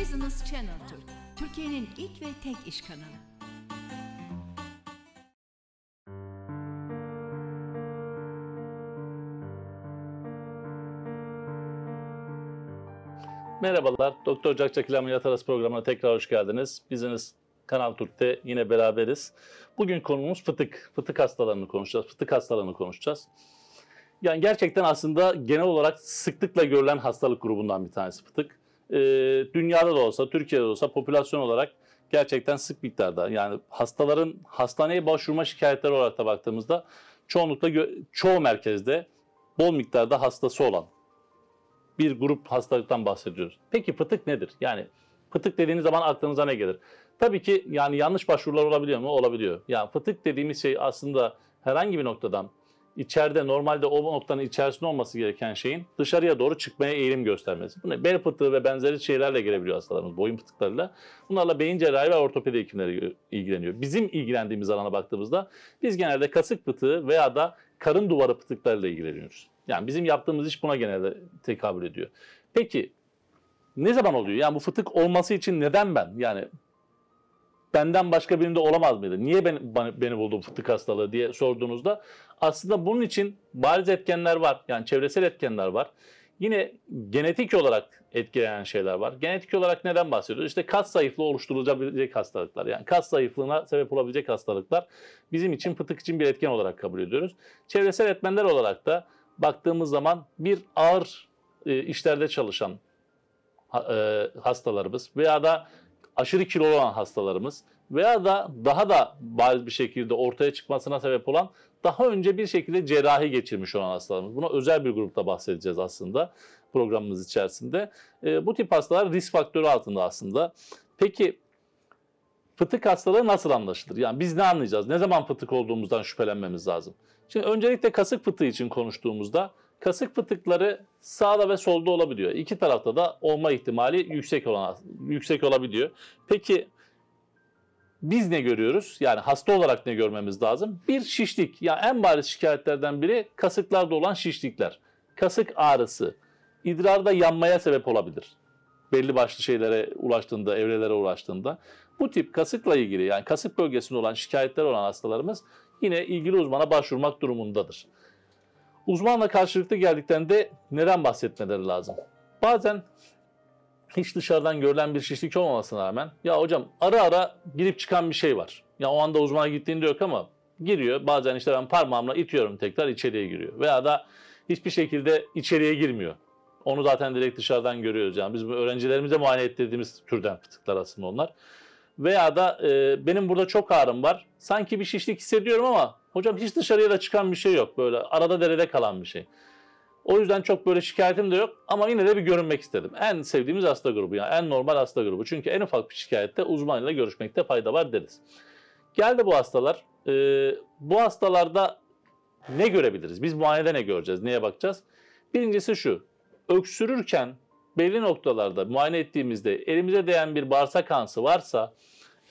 Business Channel Türk, Türkiye'nin ilk ve tek iş kanalı. Merhabalar, Doktor Cakçakil Ameliyat Arası programına tekrar hoş geldiniz. Business Kanal Türk'te yine beraberiz. Bugün konumuz fıtık. Fıtık hastalarını konuşacağız. Fıtık hastalarını konuşacağız. Yani gerçekten aslında genel olarak sıklıkla görülen hastalık grubundan bir tanesi fıtık. Ee, dünyada da olsa, Türkiye'de de olsa popülasyon olarak gerçekten sık miktarda. Yani hastaların hastaneye başvurma şikayetleri olarak da baktığımızda çoğunlukla çoğu merkezde bol miktarda hastası olan bir grup hastalıktan bahsediyoruz. Peki fıtık nedir? Yani fıtık dediğiniz zaman aklınıza ne gelir? Tabii ki yani yanlış başvurular olabiliyor mu? Olabiliyor. Yani fıtık dediğimiz şey aslında herhangi bir noktadan içeride normalde o noktanın içerisinde olması gereken şeyin dışarıya doğru çıkmaya eğilim göstermesi. Bu ne? Bel fıtığı ve benzeri şeylerle gelebiliyor hastalarımız, boyun fıtıklarıyla. Bunlarla beyin cerrahi ve ortopedi hekimleri ilgileniyor. Bizim ilgilendiğimiz alana baktığımızda biz genelde kasık fıtığı veya da karın duvarı fıtıklarıyla ilgileniyoruz. Yani bizim yaptığımız iş buna genelde tekabül ediyor. Peki ne zaman oluyor? Yani bu fıtık olması için neden ben? Yani benden başka birinde olamaz mıydı? Niye beni, beni buldu bu fıtık hastalığı diye sorduğunuzda aslında bunun için bariz etkenler var. Yani çevresel etkenler var. Yine genetik olarak etkileyen şeyler var. Genetik olarak neden bahsediyoruz? İşte kas zayıflığı oluşturulabilecek hastalıklar. Yani kas zayıflığına sebep olabilecek hastalıklar bizim için fıtık için bir etken olarak kabul ediyoruz. Çevresel etmenler olarak da baktığımız zaman bir ağır e, işlerde çalışan e, hastalarımız veya da aşırı kilolu olan hastalarımız veya da daha da bariz bir şekilde ortaya çıkmasına sebep olan daha önce bir şekilde cerrahi geçirmiş olan hastalarımız. Buna özel bir grupta bahsedeceğiz aslında programımız içerisinde. E, bu tip hastalar risk faktörü altında aslında. Peki fıtık hastalığı nasıl anlaşılır? Yani biz ne anlayacağız? Ne zaman fıtık olduğumuzdan şüphelenmemiz lazım? Şimdi öncelikle kasık fıtığı için konuştuğumuzda kasık fıtıkları sağda ve solda olabiliyor. İki tarafta da olma ihtimali yüksek olan yüksek olabiliyor. Peki biz ne görüyoruz? Yani hasta olarak ne görmemiz lazım? Bir şişlik. Yani en bariz şikayetlerden biri kasıklarda olan şişlikler. Kasık ağrısı, idrarda yanmaya sebep olabilir. Belli başlı şeylere ulaştığında, evrelere ulaştığında. Bu tip kasıkla ilgili yani kasık bölgesinde olan şikayetler olan hastalarımız yine ilgili uzmana başvurmak durumundadır. Uzmanla karşılıklı geldiklerinde neden bahsetmeleri lazım? Bazen hiç dışarıdan görülen bir şişlik olmamasına rağmen ya hocam ara ara girip çıkan bir şey var. Ya o anda uzmana gittiğinde yok ama giriyor. Bazen işte ben parmağımla itiyorum tekrar içeriye giriyor. Veya da hiçbir şekilde içeriye girmiyor. Onu zaten direkt dışarıdan görüyoruz. Yani biz öğrencilerimize muayene ettirdiğimiz türden fıtıklar aslında onlar. Veya da e, benim burada çok ağrım var. Sanki bir şişlik hissediyorum ama hocam hiç dışarıya da çıkan bir şey yok. Böyle arada derede kalan bir şey. O yüzden çok böyle şikayetim de yok ama yine de bir görünmek istedim. En sevdiğimiz hasta grubu yani en normal hasta grubu. Çünkü en ufak bir şikayette uzmanla görüşmekte fayda var deriz. Geldi bu hastalar. Ee, bu hastalarda ne görebiliriz? Biz muayenede ne göreceğiz? Neye bakacağız? Birincisi şu. Öksürürken belli noktalarda muayene ettiğimizde elimize değen bir bağırsak kansı varsa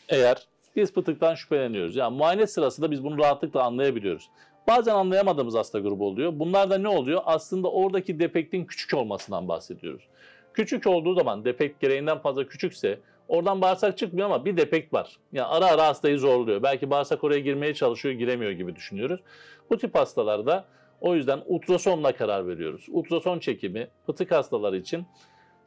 eğer biz fıtıktan şüpheleniyoruz. Yani muayene sırasında biz bunu rahatlıkla anlayabiliyoruz. Bazen anlayamadığımız hasta grubu oluyor. Bunlar da ne oluyor? Aslında oradaki defektin küçük olmasından bahsediyoruz. Küçük olduğu zaman defekt gereğinden fazla küçükse oradan bağırsak çıkmıyor ama bir defekt var. Yani ara ara hastayı zorluyor. Belki bağırsak oraya girmeye çalışıyor, giremiyor gibi düşünüyoruz. Bu tip hastalarda o yüzden ultrasonla karar veriyoruz. Ultrason çekimi fıtık hastaları için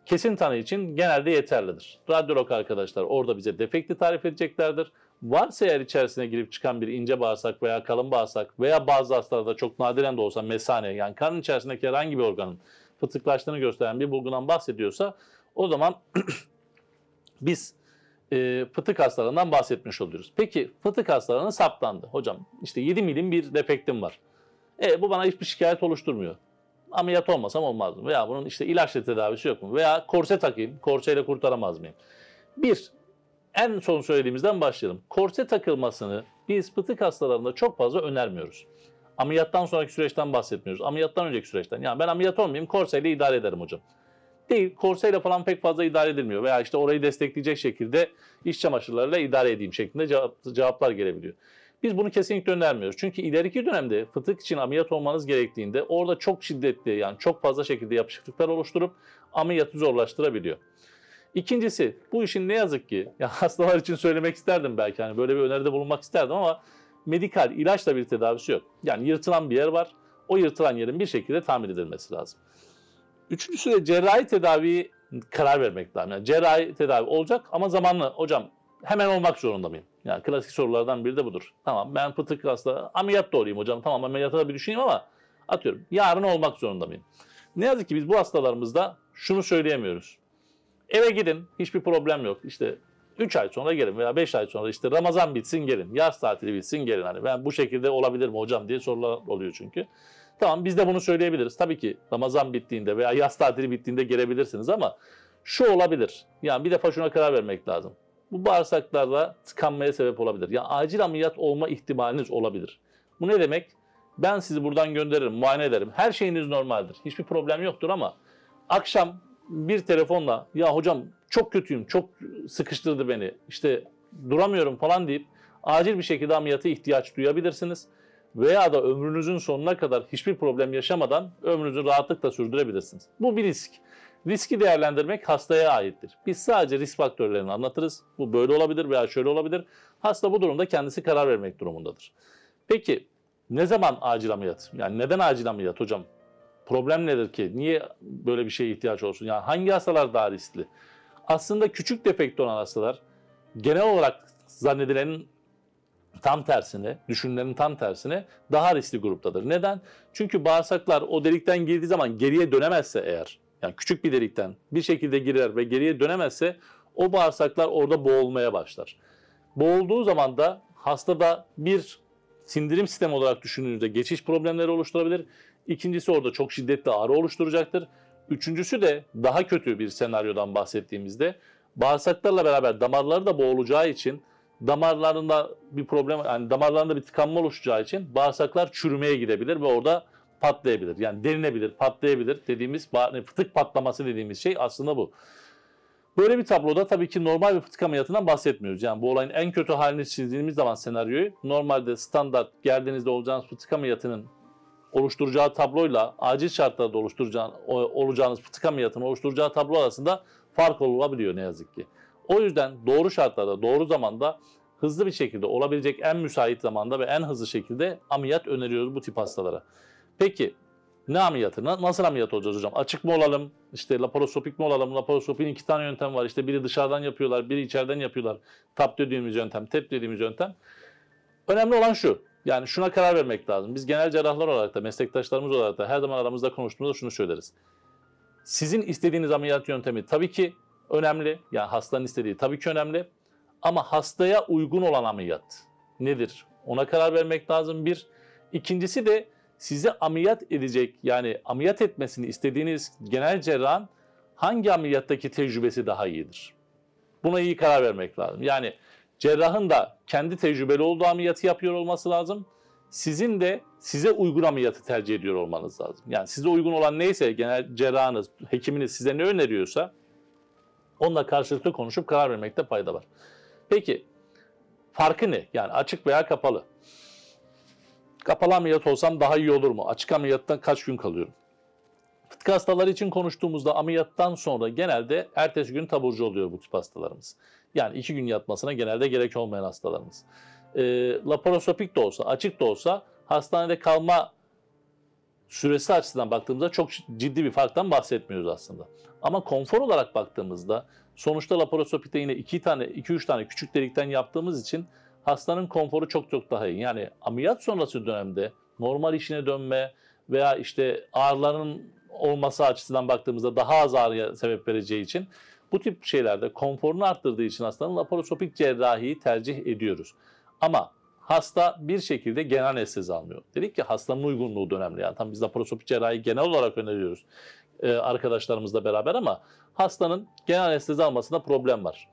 kesin tanı için genelde yeterlidir. Radyolog arkadaşlar orada bize defekti tarif edeceklerdir. Varsa eğer içerisine girip çıkan bir ince bağırsak veya kalın bağırsak veya bazı hastalarda çok nadiren de olsa mesane yani karnın içerisindeki herhangi bir organın fıtıklaştığını gösteren bir bulgudan bahsediyorsa o zaman biz e, fıtık hastalığından bahsetmiş oluyoruz. Peki fıtık hastalığına saptandı. Hocam işte 7 milim bir defektim var. E, bu bana hiçbir şikayet oluşturmuyor. Ameliyat olmasam olmaz mı? Veya bunun işte ilaçla tedavisi yok mu? Veya korse takayım, korseyle kurtaramaz mıyım? Bir, en son söylediğimizden başlayalım. Korse takılmasını biz fıtık hastalarında çok fazla önermiyoruz. Ameliyattan sonraki süreçten bahsetmiyoruz. Ameliyattan önceki süreçten. Yani ben ameliyat olmayayım korseyle idare ederim hocam. Değil, korseyle falan pek fazla idare edilmiyor. Veya işte orayı destekleyecek şekilde iş çamaşırlarıyla idare edeyim şeklinde cevap- cevaplar gelebiliyor. Biz bunu kesinlikle önermiyoruz. Çünkü ileriki dönemde fıtık için ameliyat olmanız gerektiğinde orada çok şiddetli yani çok fazla şekilde yapışıklıklar oluşturup ameliyatı zorlaştırabiliyor. İkincisi bu işin ne yazık ki ya hastalar için söylemek isterdim belki hani böyle bir öneride bulunmak isterdim ama medikal ilaçla bir tedavisi yok. Yani yırtılan bir yer var. O yırtılan yerin bir şekilde tamir edilmesi lazım. Üçüncüsü de cerrahi tedaviyi karar vermek lazım. Yani cerrahi tedavi olacak ama zamanlı hocam hemen olmak zorunda mıyım? Yani klasik sorulardan biri de budur. Tamam ben fıtık hasta ameliyat da olayım hocam. Tamam ameliyata da bir düşüneyim ama atıyorum yarın olmak zorunda mıyım? Ne yazık ki biz bu hastalarımızda şunu söyleyemiyoruz. Eve gidin hiçbir problem yok. İşte 3 ay sonra gelin veya 5 ay sonra işte Ramazan bitsin gelin. Yaz tatili bitsin gelin. Hani ben bu şekilde olabilir mi hocam diye sorular oluyor çünkü. Tamam biz de bunu söyleyebiliriz. Tabii ki Ramazan bittiğinde veya yaz tatili bittiğinde gelebilirsiniz ama şu olabilir. Yani bir defa şuna karar vermek lazım. Bu bağırsaklarda tıkanmaya sebep olabilir. Yani acil ameliyat olma ihtimaliniz olabilir. Bu ne demek? Ben sizi buradan gönderirim, muayene ederim. Her şeyiniz normaldir. Hiçbir problem yoktur ama akşam bir telefonla ya hocam çok kötüyüm, çok sıkıştırdı beni, işte duramıyorum falan deyip acil bir şekilde ameliyata ihtiyaç duyabilirsiniz. Veya da ömrünüzün sonuna kadar hiçbir problem yaşamadan ömrünüzü rahatlıkla sürdürebilirsiniz. Bu bir risk. Riski değerlendirmek hastaya aittir. Biz sadece risk faktörlerini anlatırız. Bu böyle olabilir veya şöyle olabilir. Hasta bu durumda kendisi karar vermek durumundadır. Peki ne zaman acil ameliyat? Yani neden acil ameliyat hocam? Problem nedir ki? Niye böyle bir şeye ihtiyaç olsun? Yani hangi hastalar daha riskli? Aslında küçük defekte olan hastalar genel olarak zannedilenin tam tersine, düşünülenin tam tersine daha riskli gruptadır. Neden? Çünkü bağırsaklar o delikten girdiği zaman geriye dönemezse eğer, yani küçük bir delikten bir şekilde girer ve geriye dönemezse o bağırsaklar orada boğulmaya başlar. Boğulduğu zaman da hastada bir sindirim sistemi olarak düşündüğünüzde geçiş problemleri oluşturabilir. İkincisi orada çok şiddetli ağrı oluşturacaktır. Üçüncüsü de daha kötü bir senaryodan bahsettiğimizde bağırsaklarla beraber damarları da boğulacağı için damarlarında bir problem yani damarlarında bir tıkanma oluşacağı için bağırsaklar çürümeye gidebilir ve orada patlayabilir. Yani derinebilir, patlayabilir dediğimiz fıtık patlaması dediğimiz şey aslında bu. Böyle bir tabloda tabii ki normal bir fıtık ameliyatından bahsetmiyoruz. Yani bu olayın en kötü halini çizdiğimiz zaman senaryoyu normalde standart geldiğinizde olacağınız fıtık ameliyatının oluşturacağı tabloyla acil şartlarda oluşturacağın, olacağınız fıtık ameliyatının oluşturacağı tablo arasında fark olabiliyor ne yazık ki. O yüzden doğru şartlarda, doğru zamanda hızlı bir şekilde olabilecek en müsait zamanda ve en hızlı şekilde ameliyat öneriyoruz bu tip hastalara. Peki ne ameliyatı? Na- Nasıl ameliyat olacağız hocam? Açık mı olalım? İşte laparoskopik mi olalım? Laparoskopinin iki tane yöntem var. İşte biri dışarıdan yapıyorlar, biri içeriden yapıyorlar. TAP dediğimiz yöntem, TEP dediğimiz yöntem. Önemli olan şu. Yani şuna karar vermek lazım. Biz genel cerrahlar olarak da, meslektaşlarımız olarak da her zaman aramızda konuştuğumuzda şunu söyleriz. Sizin istediğiniz ameliyat yöntemi tabii ki önemli. Yani hastanın istediği tabii ki önemli. Ama hastaya uygun olan ameliyat nedir? Ona karar vermek lazım bir. İkincisi de size ameliyat edecek yani ameliyat etmesini istediğiniz genel cerrahın hangi ameliyattaki tecrübesi daha iyidir? Buna iyi karar vermek lazım. Yani cerrahın da kendi tecrübeli olduğu ameliyatı yapıyor olması lazım. Sizin de size uygun ameliyatı tercih ediyor olmanız lazım. Yani size uygun olan neyse genel cerrahınız, hekiminiz size ne öneriyorsa onunla karşılıklı konuşup karar vermekte fayda var. Peki farkı ne? Yani açık veya kapalı. Kapalı ameliyat olsam daha iyi olur mu? Açık ameliyattan kaç gün kalıyorum? Fıtık hastaları için konuştuğumuzda ameliyattan sonra genelde ertesi gün taburcu oluyor bu tip hastalarımız. Yani iki gün yatmasına genelde gerek olmayan hastalarımız. E, laparoskopik de olsa, açık da olsa hastanede kalma süresi açısından baktığımızda çok ciddi bir farktan bahsetmiyoruz aslında. Ama konfor olarak baktığımızda sonuçta laparoskopikte yine iki tane, iki üç tane küçük delikten yaptığımız için hastanın konforu çok çok daha iyi. Yani ameliyat sonrası dönemde normal işine dönme veya işte ağrıların olması açısından baktığımızda daha az ağrıya sebep vereceği için bu tip şeylerde konforunu arttırdığı için hastanın laparoskopik cerrahiyi tercih ediyoruz. Ama hasta bir şekilde genel anestezi almıyor. Dedik ki hastanın uygunluğu önemli. Yani tam biz laparoskopik cerrahi genel olarak öneriyoruz e, arkadaşlarımızla beraber ama hastanın genel anestezi almasında problem var.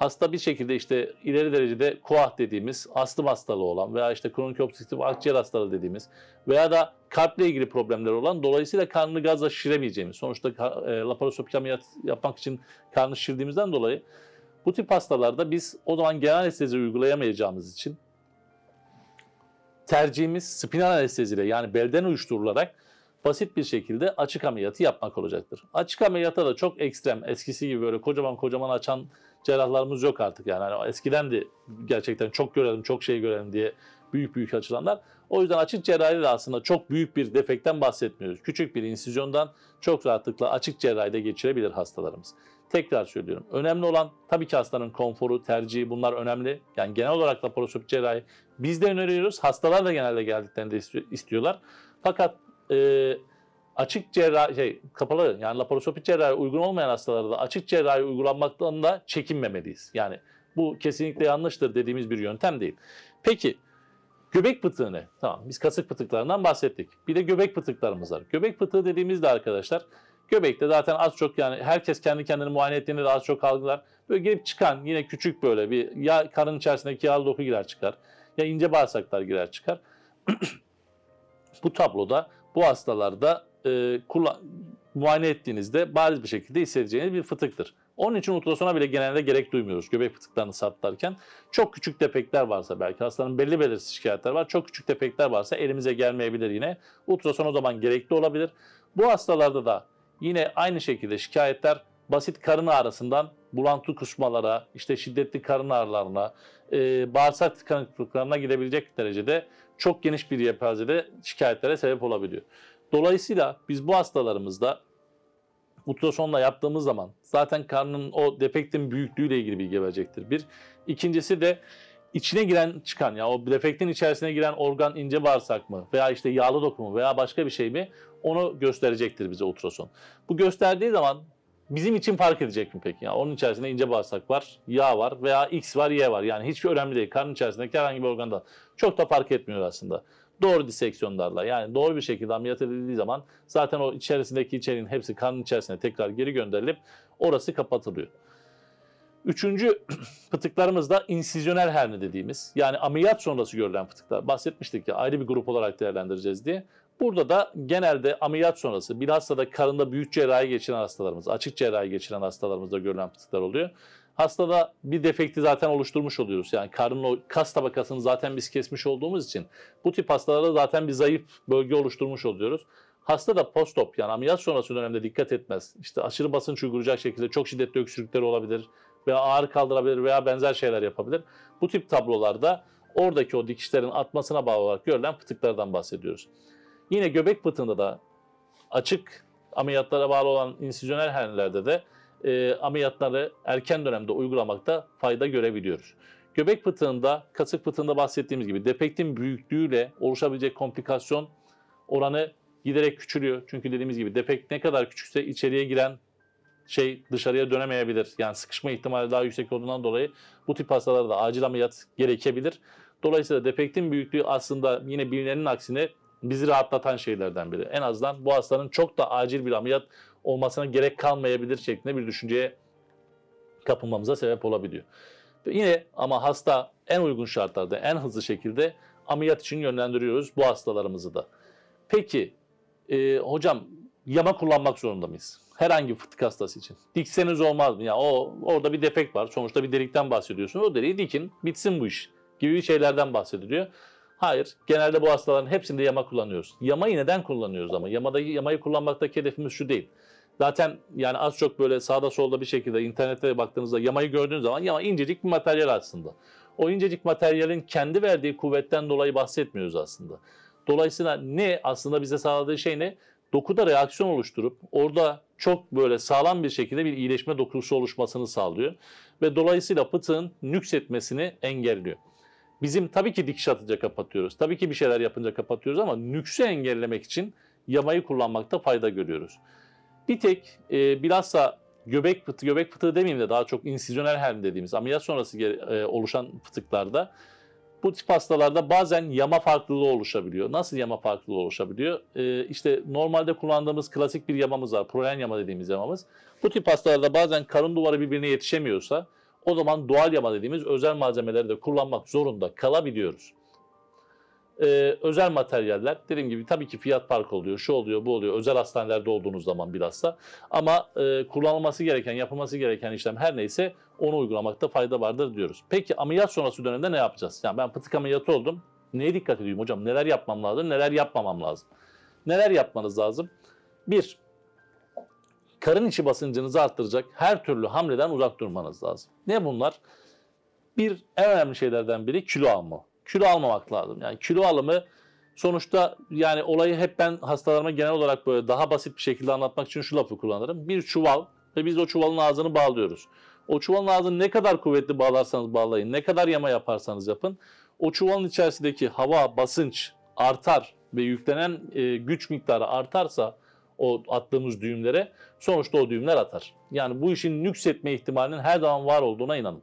Hasta bir şekilde işte ileri derecede koah dediğimiz astım hastalığı olan veya işte kronik obstrüktif akciğer hastalığı dediğimiz veya da kalple ilgili problemler olan dolayısıyla karnını gazla şişiremeyeceğimiz sonuçta e, laparoskopik yapmak için karnı şişirdiğimizden dolayı bu tip hastalarda biz o zaman genel anestezi uygulayamayacağımız için tercihimiz spinal anesteziyle yani belden uyuşturularak basit bir şekilde açık ameliyatı yapmak olacaktır. Açık ameliyatta da çok ekstrem, eskisi gibi böyle kocaman kocaman açan cerrahlarımız yok artık yani. Hani eskiden de gerçekten çok görelim, çok şey görelim diye büyük büyük açılanlar. O yüzden açık cerrahide de aslında çok büyük bir defekten bahsetmiyoruz. Küçük bir insizyondan çok rahatlıkla açık cerrahide geçirebilir hastalarımız. Tekrar söylüyorum. Önemli olan tabii ki hastanın konforu, tercihi bunlar önemli. Yani genel olarak laparoskopik cerrahi biz de öneriyoruz. Hastalar da genelde geldiklerinde isti- istiyorlar. Fakat e, açık cerrahi, şey, kapalı yani laparoskopik cerrahi uygun olmayan hastalarda da açık cerrahi uygulanmaktan da çekinmemeliyiz. Yani bu kesinlikle yanlıştır dediğimiz bir yöntem değil. Peki göbek pıtığı ne? Tamam biz kasık pıtıklarından bahsettik. Bir de göbek pıtıklarımız var. Göbek pıtığı dediğimizde arkadaşlar göbekte zaten az çok yani herkes kendi kendini muayene ettiğinde de az çok algılar. Böyle girip çıkan yine küçük böyle bir ya karın içerisindeki yağlı doku girer çıkar ya ince bağırsaklar girer çıkar. bu tabloda bu hastalarda e, kullan, muayene ettiğinizde bariz bir şekilde hissedeceğiniz bir fıtıktır. Onun için ultrasona bile genelde gerek duymuyoruz göbek fıtıklarını saptarken. Çok küçük defekler varsa belki hastanın belli belirsiz şikayetler var. Çok küçük defekler varsa elimize gelmeyebilir yine. Ultrason o zaman gerekli olabilir. Bu hastalarda da yine aynı şekilde şikayetler basit karın ağrısından bulantı kusmalara, işte şiddetli karın ağrılarına, e, bağırsak tıkanıklıklarına gidebilecek derecede çok geniş bir yelpazede şikayetlere sebep olabiliyor. Dolayısıyla biz bu hastalarımızda ultrasonla yaptığımız zaman zaten karnın o defektin büyüklüğüyle ilgili bilgi verecektir. Bir. İkincisi de içine giren çıkan ya o defektin içerisine giren organ ince bağırsak mı veya işte yağlı doku mu veya başka bir şey mi onu gösterecektir bize ultrason. Bu gösterdiği zaman bizim için fark edecek mi peki? Yani onun içerisinde ince bağırsak var, yağ var veya X var, Y var. Yani hiçbir önemli değil. Karnın içerisindeki herhangi bir organda çok da fark etmiyor aslında. Doğru diseksiyonlarla yani doğru bir şekilde ameliyat edildiği zaman zaten o içerisindeki içeriğin hepsi karnın içerisine tekrar geri gönderilip orası kapatılıyor. Üçüncü fıtıklarımız da insizyonel herne dediğimiz yani ameliyat sonrası görülen fıtıklar. Bahsetmiştik ya ayrı bir grup olarak değerlendireceğiz diye. Burada da genelde ameliyat sonrası bilhassa da karında büyük cerrahi geçiren hastalarımız, açık cerrahi geçiren hastalarımızda görülen fıtıklar oluyor. Hastada bir defekti zaten oluşturmuş oluyoruz. Yani karnın o kas tabakasını zaten biz kesmiş olduğumuz için bu tip hastalarda zaten bir zayıf bölge oluşturmuş oluyoruz. Hasta da postop yani ameliyat sonrası dönemde dikkat etmez. İşte aşırı basınç uygulayacak şekilde çok şiddetli öksürükleri olabilir veya ağrı kaldırabilir veya benzer şeyler yapabilir. Bu tip tablolarda oradaki o dikişlerin atmasına bağlı olarak görülen fıtıklardan bahsediyoruz. Yine göbek fıtığında da açık ameliyatlara bağlı olan insizyonel hernelerde de e, ameliyatları erken dönemde uygulamakta fayda görebiliyoruz. Göbek fıtığında, kasık fıtığında bahsettiğimiz gibi defektin büyüklüğüyle oluşabilecek komplikasyon oranı giderek küçülüyor. Çünkü dediğimiz gibi defekt ne kadar küçükse içeriye giren şey dışarıya dönemeyebilir. Yani sıkışma ihtimali daha yüksek olduğundan dolayı bu tip hastalarda acil ameliyat gerekebilir. Dolayısıyla defektin büyüklüğü aslında yine bilinenin aksine bizi rahatlatan şeylerden biri. En azından bu hastanın çok da acil bir ameliyat olmasına gerek kalmayabilir şeklinde bir düşünceye kapılmamıza sebep olabiliyor. Yine ama hasta en uygun şartlarda en hızlı şekilde ameliyat için yönlendiriyoruz bu hastalarımızı da. Peki e, hocam yama kullanmak zorunda mıyız? Herhangi bir fıtık hastası için. Dikseniz olmaz mı? Ya o orada bir defekt var. Sonuçta bir delikten bahsediyorsun. O deliği dikin, bitsin bu iş gibi şeylerden bahsediliyor. Hayır, genelde bu hastaların hepsinde yama kullanıyoruz. Yamayı neden kullanıyoruz ama? Yamada, yamayı kullanmaktaki hedefimiz şu değil. Zaten yani az çok böyle sağda solda bir şekilde internette baktığınızda yamayı gördüğünüz zaman yama incecik bir materyal aslında. O incecik materyalin kendi verdiği kuvvetten dolayı bahsetmiyoruz aslında. Dolayısıyla ne aslında bize sağladığı şey ne? Dokuda reaksiyon oluşturup orada çok böyle sağlam bir şekilde bir iyileşme dokusu oluşmasını sağlıyor. Ve dolayısıyla pıtığın nüksetmesini engelliyor. Bizim tabii ki dikiş atınca kapatıyoruz. Tabii ki bir şeyler yapınca kapatıyoruz ama nüksü engellemek için yamayı kullanmakta fayda görüyoruz. Bir tek e, bilhassa göbek fıtığı, göbek fıtığı demeyeyim de daha çok insizyonel herne dediğimiz ameliyat sonrası e, oluşan fıtıklarda bu tip hastalarda bazen yama farklılığı oluşabiliyor. Nasıl yama farklılığı oluşabiliyor? E, işte normalde kullandığımız klasik bir yamamız var. Prolen yama dediğimiz yamamız. Bu tip hastalarda bazen karın duvarı birbirine yetişemiyorsa o zaman doğal yama dediğimiz özel malzemeleri de kullanmak zorunda kalabiliyoruz. Ee, özel materyaller dediğim gibi tabii ki fiyat farkı oluyor, şu oluyor, bu oluyor. Özel hastanelerde olduğunuz zaman bilhassa. Ama e, kullanılması gereken, yapılması gereken işlem her neyse onu uygulamakta fayda vardır diyoruz. Peki ameliyat sonrası dönemde ne yapacağız? Yani ben fıtık ameliyatı oldum. Neye dikkat edeyim hocam? Neler yapmam lazım, neler yapmamam lazım? Neler yapmanız lazım? Bir, karın içi basıncınızı arttıracak her türlü hamleden uzak durmanız lazım. Ne bunlar? Bir, en önemli şeylerden biri kilo alma. Kilo almamak lazım. Yani kilo alımı sonuçta yani olayı hep ben hastalarıma genel olarak böyle daha basit bir şekilde anlatmak için şu lafı kullanırım. Bir çuval ve biz o çuvalın ağzını bağlıyoruz. O çuvalın ağzını ne kadar kuvvetli bağlarsanız bağlayın, ne kadar yama yaparsanız yapın. O çuvalın içerisindeki hava, basınç artar ve yüklenen e, güç miktarı artarsa o attığımız düğümlere sonuçta o düğümler atar. Yani bu işin nüksetme ihtimalinin her zaman var olduğuna inanın.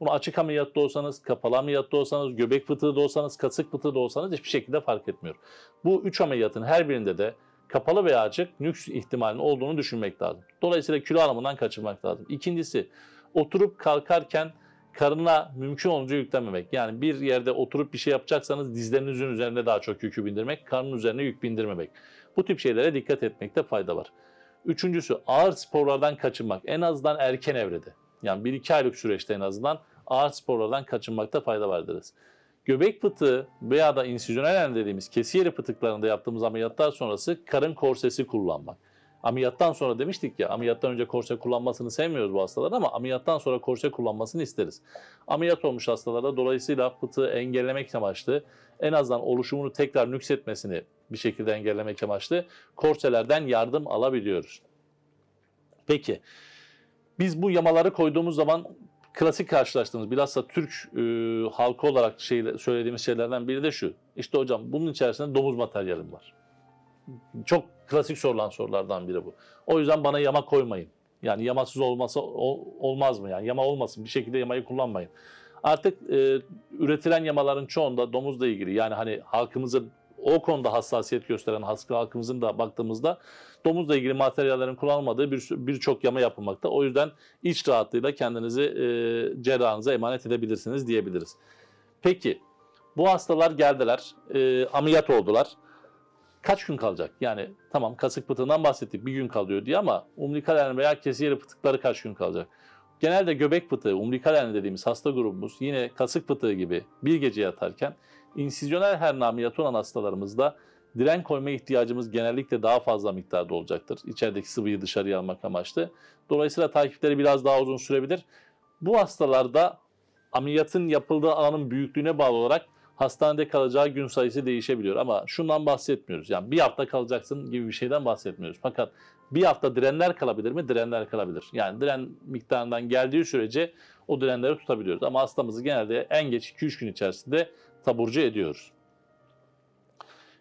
Bunu açık ameliyatta olsanız, kapalı ameliyatta olsanız, göbek fıtığı da olsanız, kasık fıtığı da olsanız hiçbir şekilde fark etmiyor. Bu üç ameliyatın her birinde de kapalı veya açık nüks ihtimalinin olduğunu düşünmek lazım. Dolayısıyla kilo alımından kaçırmak lazım. İkincisi oturup kalkarken karına mümkün olunca yüklenmemek. Yani bir yerde oturup bir şey yapacaksanız dizlerinizin üzerine daha çok yükü bindirmek, karnın üzerine yük bindirmemek. Bu tip şeylere dikkat etmekte fayda var. Üçüncüsü ağır sporlardan kaçınmak. En azından erken evrede. Yani 1-2 aylık süreçte en azından ağır sporlardan kaçınmakta fayda var deriz. Göbek fıtığı veya da insüzyonel dediğimiz kesi yeri fıtıklarında yaptığımız ameliyatlar sonrası karın korsesi kullanmak. Ameliyattan sonra demiştik ya ameliyattan önce korse kullanmasını sevmiyoruz bu hastaların ama ameliyattan sonra korse kullanmasını isteriz. Ameliyat olmuş hastalarda dolayısıyla fıtığı engellemek amaçlı en azından oluşumunu tekrar nüksetmesini bir şekilde engellemek amaçlı korselerden yardım alabiliyoruz. Peki biz bu yamaları koyduğumuz zaman klasik karşılaştığımız bilhassa Türk e, halkı olarak şey, söylediğimiz şeylerden biri de şu. İşte hocam bunun içerisinde domuz materyalim var. Çok klasik sorulan sorulardan biri bu. O yüzden bana yama koymayın. Yani yamasız olması ol, olmaz mı? Yani yama olmasın. Bir şekilde yamayı kullanmayın. Artık e, üretilen yamaların çoğunda domuzla ilgili yani hani halkımızın o konuda hassasiyet gösteren halkımızın da baktığımızda domuzla ilgili materyallerin kullanılmadığı birçok bir yama yapılmakta. O yüzden iç rahatlığıyla kendinizi e, cerrahınıza emanet edebilirsiniz diyebiliriz. Peki bu hastalar geldiler, e, ameliyat oldular. Kaç gün kalacak? Yani tamam kasık fıtığından bahsettik bir gün kalıyor diye ama umbilikal hernia veya kesiyeri fıtıkları kaç gün kalacak? Genelde göbek fıtığı, umbilikal hernia dediğimiz hasta grubumuz yine kasık fıtığı gibi bir gece yatarken İnsizyonel olan hastalarımızda diren koyma ihtiyacımız genellikle daha fazla miktarda olacaktır. İçerideki sıvıyı dışarıya almak amaçlı. Dolayısıyla takipleri biraz daha uzun sürebilir. Bu hastalarda ameliyatın yapıldığı alanın büyüklüğüne bağlı olarak hastanede kalacağı gün sayısı değişebiliyor. Ama şundan bahsetmiyoruz. Yani bir hafta kalacaksın gibi bir şeyden bahsetmiyoruz. Fakat bir hafta direnler kalabilir mi? Direnler kalabilir. Yani diren miktarından geldiği sürece o direnleri tutabiliyoruz. Ama hastamızı genelde en geç 2-3 gün içerisinde taburcu ediyoruz.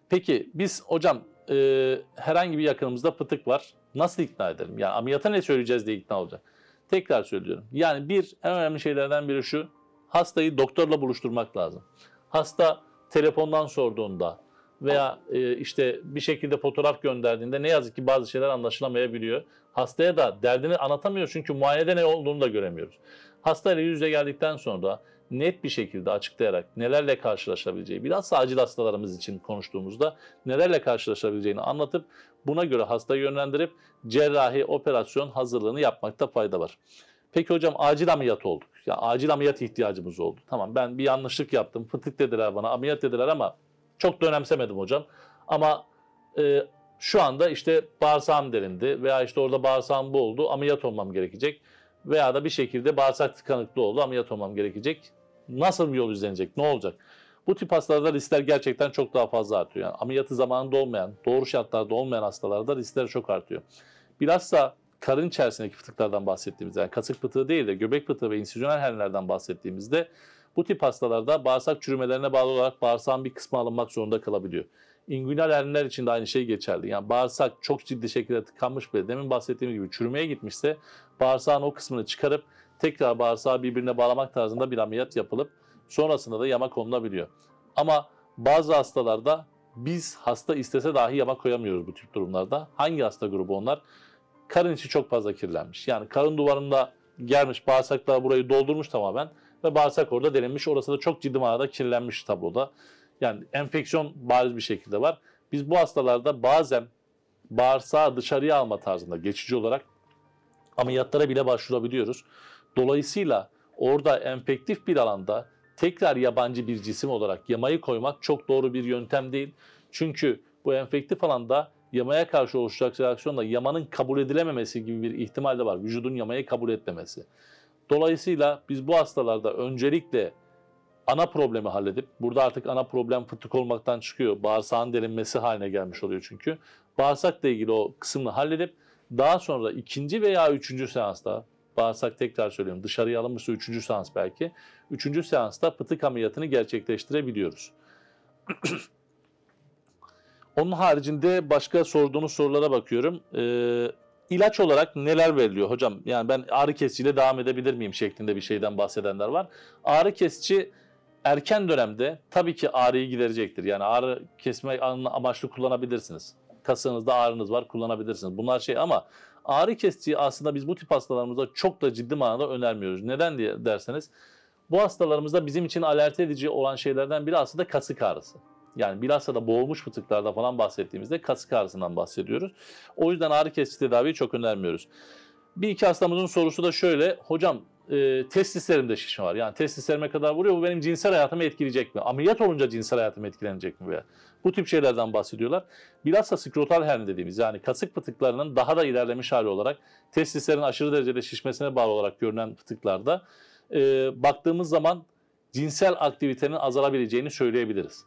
Peki biz hocam e, herhangi bir yakınımızda fıtık var. Nasıl ikna edelim? Yani ameliyata ne söyleyeceğiz diye ikna olacak. Tekrar söylüyorum. Yani bir en önemli şeylerden biri şu. Hastayı doktorla buluşturmak lazım. Hasta telefondan sorduğunda veya e, işte bir şekilde fotoğraf gönderdiğinde ne yazık ki bazı şeyler anlaşılamayabiliyor. Hastaya da derdini anlatamıyor çünkü muayenede ne olduğunu da göremiyoruz. Hastayla yüz yüze geldikten sonra net bir şekilde açıklayarak nelerle karşılaşabileceği, biraz acil hastalarımız için konuştuğumuzda nelerle karşılaşabileceğini anlatıp buna göre hastayı yönlendirip cerrahi operasyon hazırlığını yapmakta fayda var. Peki hocam acil ameliyat olduk. Ya acil ameliyat ihtiyacımız oldu. Tamam ben bir yanlışlık yaptım. Fıtık dediler bana, ameliyat dediler ama çok da önemsemedim hocam. Ama e, şu anda işte bağırsağım delindi veya işte orada bağırsağım bu oldu. Ameliyat olmam gerekecek. Veya da bir şekilde bağırsak tıkanıklı oldu. Ameliyat olmam gerekecek nasıl bir yol izlenecek, ne olacak? Bu tip hastalarda riskler gerçekten çok daha fazla artıyor. Yani ameliyatı zamanında olmayan, doğru şartlarda olmayan hastalarda riskler çok artıyor. Bilhassa karın içerisindeki fıtıklardan bahsettiğimizde, yani kasık fıtığı değil de göbek fıtığı ve insüzyonel hernialerden bahsettiğimizde bu tip hastalarda bağırsak çürümelerine bağlı olarak bağırsağın bir kısmı alınmak zorunda kalabiliyor. İngünal hernialer için de aynı şey geçerli. Yani bağırsak çok ciddi şekilde tıkanmış ve demin bahsettiğim gibi çürümeye gitmişse bağırsağın o kısmını çıkarıp tekrar bağırsağı birbirine bağlamak tarzında bir ameliyat yapılıp sonrasında da yama konulabiliyor. Ama bazı hastalarda biz hasta istese dahi yama koyamıyoruz bu tip durumlarda. Hangi hasta grubu onlar? Karın içi çok fazla kirlenmiş. Yani karın duvarında gelmiş bağırsaklar burayı doldurmuş tamamen ve bağırsak orada delinmiş. Orası da çok ciddi manada kirlenmiş tabloda. Yani enfeksiyon bariz bir şekilde var. Biz bu hastalarda bazen bağırsağı dışarıya alma tarzında geçici olarak ameliyatlara bile başvurabiliyoruz. Dolayısıyla orada enfektif bir alanda tekrar yabancı bir cisim olarak yamayı koymak çok doğru bir yöntem değil. Çünkü Bu enfektif alanda yamaya karşı oluşacak reaksiyonda yamanın kabul edilememesi gibi bir ihtimal de var. Vücudun yamayı kabul etmemesi. Dolayısıyla biz bu hastalarda öncelikle ana problemi halledip, burada artık ana problem fıtık olmaktan çıkıyor. Bağırsağın delinmesi haline gelmiş oluyor çünkü. Bağırsakla ilgili o kısmını halledip daha sonra ikinci veya üçüncü seansta, bağırsak tekrar söylüyorum dışarıya alınmışsa üçüncü seans belki, üçüncü seansta fıtık ameliyatını gerçekleştirebiliyoruz. Onun haricinde başka sorduğunuz sorulara bakıyorum. Ee, ilaç olarak neler veriliyor hocam? Yani ben ağrı kesiciyle devam edebilir miyim şeklinde bir şeyden bahsedenler var. Ağrı kesici erken dönemde tabii ki ağrıyı giderecektir. Yani ağrı kesme amaçlı kullanabilirsiniz. Kasığınızda ağrınız var kullanabilirsiniz. Bunlar şey ama ağrı kesiciyi aslında biz bu tip hastalarımızda çok da ciddi manada önermiyoruz. Neden diye derseniz bu hastalarımızda bizim için alerti edici olan şeylerden biri aslında kasık ağrısı. Yani bilhassa da boğulmuş fıtıklarda falan bahsettiğimizde kasık ağrısından bahsediyoruz. O yüzden ağrı kesici tedaviyi çok önermiyoruz. Bir iki hastamızın sorusu da şöyle. Hocam e, testislerimde şişme var. Yani testislerime kadar vuruyor. Bu benim cinsel hayatımı etkileyecek mi? Ameliyat olunca cinsel hayatım etkilenecek mi? Veya? Bu tip şeylerden bahsediyorlar. Bilhassa skrotal herni dediğimiz yani kasık fıtıklarının daha da ilerlemiş hali olarak testislerin aşırı derecede şişmesine bağlı olarak görünen fıtıklarda e, baktığımız zaman cinsel aktivitenin azalabileceğini söyleyebiliriz.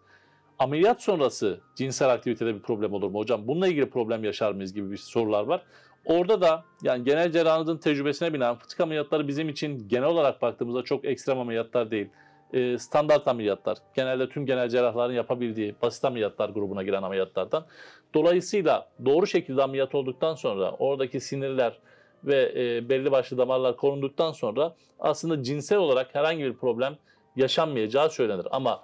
Ameliyat sonrası cinsel aktivitede bir problem olur mu hocam? Bununla ilgili problem yaşar mıyız gibi bir sorular var. Orada da yani genel cerrahınızın tecrübesine binen fıtık ameliyatları bizim için genel olarak baktığımızda çok ekstrem ameliyatlar değil. Ee, standart ameliyatlar. Genelde tüm genel cerrahların yapabildiği basit ameliyatlar grubuna giren ameliyatlardan. Dolayısıyla doğru şekilde ameliyat olduktan sonra oradaki sinirler ve e, belli başlı damarlar korunduktan sonra aslında cinsel olarak herhangi bir problem yaşanmayacağı söylenir. Ama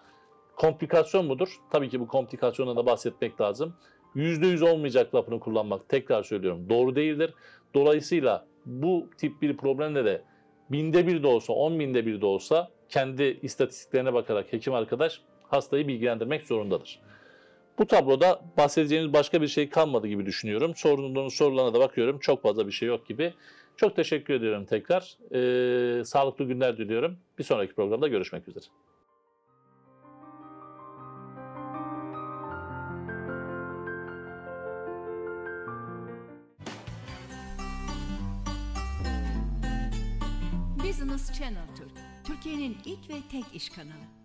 komplikasyon mudur? Tabii ki bu komplikasyondan da bahsetmek lazım. %100 olmayacak lafını kullanmak tekrar söylüyorum doğru değildir. Dolayısıyla bu tip bir problemle de binde bir de olsa, on binde bir de olsa kendi istatistiklerine bakarak hekim arkadaş hastayı bilgilendirmek zorundadır. Bu tabloda bahsedeceğimiz başka bir şey kalmadı gibi düşünüyorum. Sorduğunuz sorularına da bakıyorum. Çok fazla bir şey yok gibi. Çok teşekkür ediyorum tekrar. Ee, sağlıklı günler diliyorum. Bir sonraki programda görüşmek üzere. Business Channel Türkiye'nin ilk ve tek iş kanalı.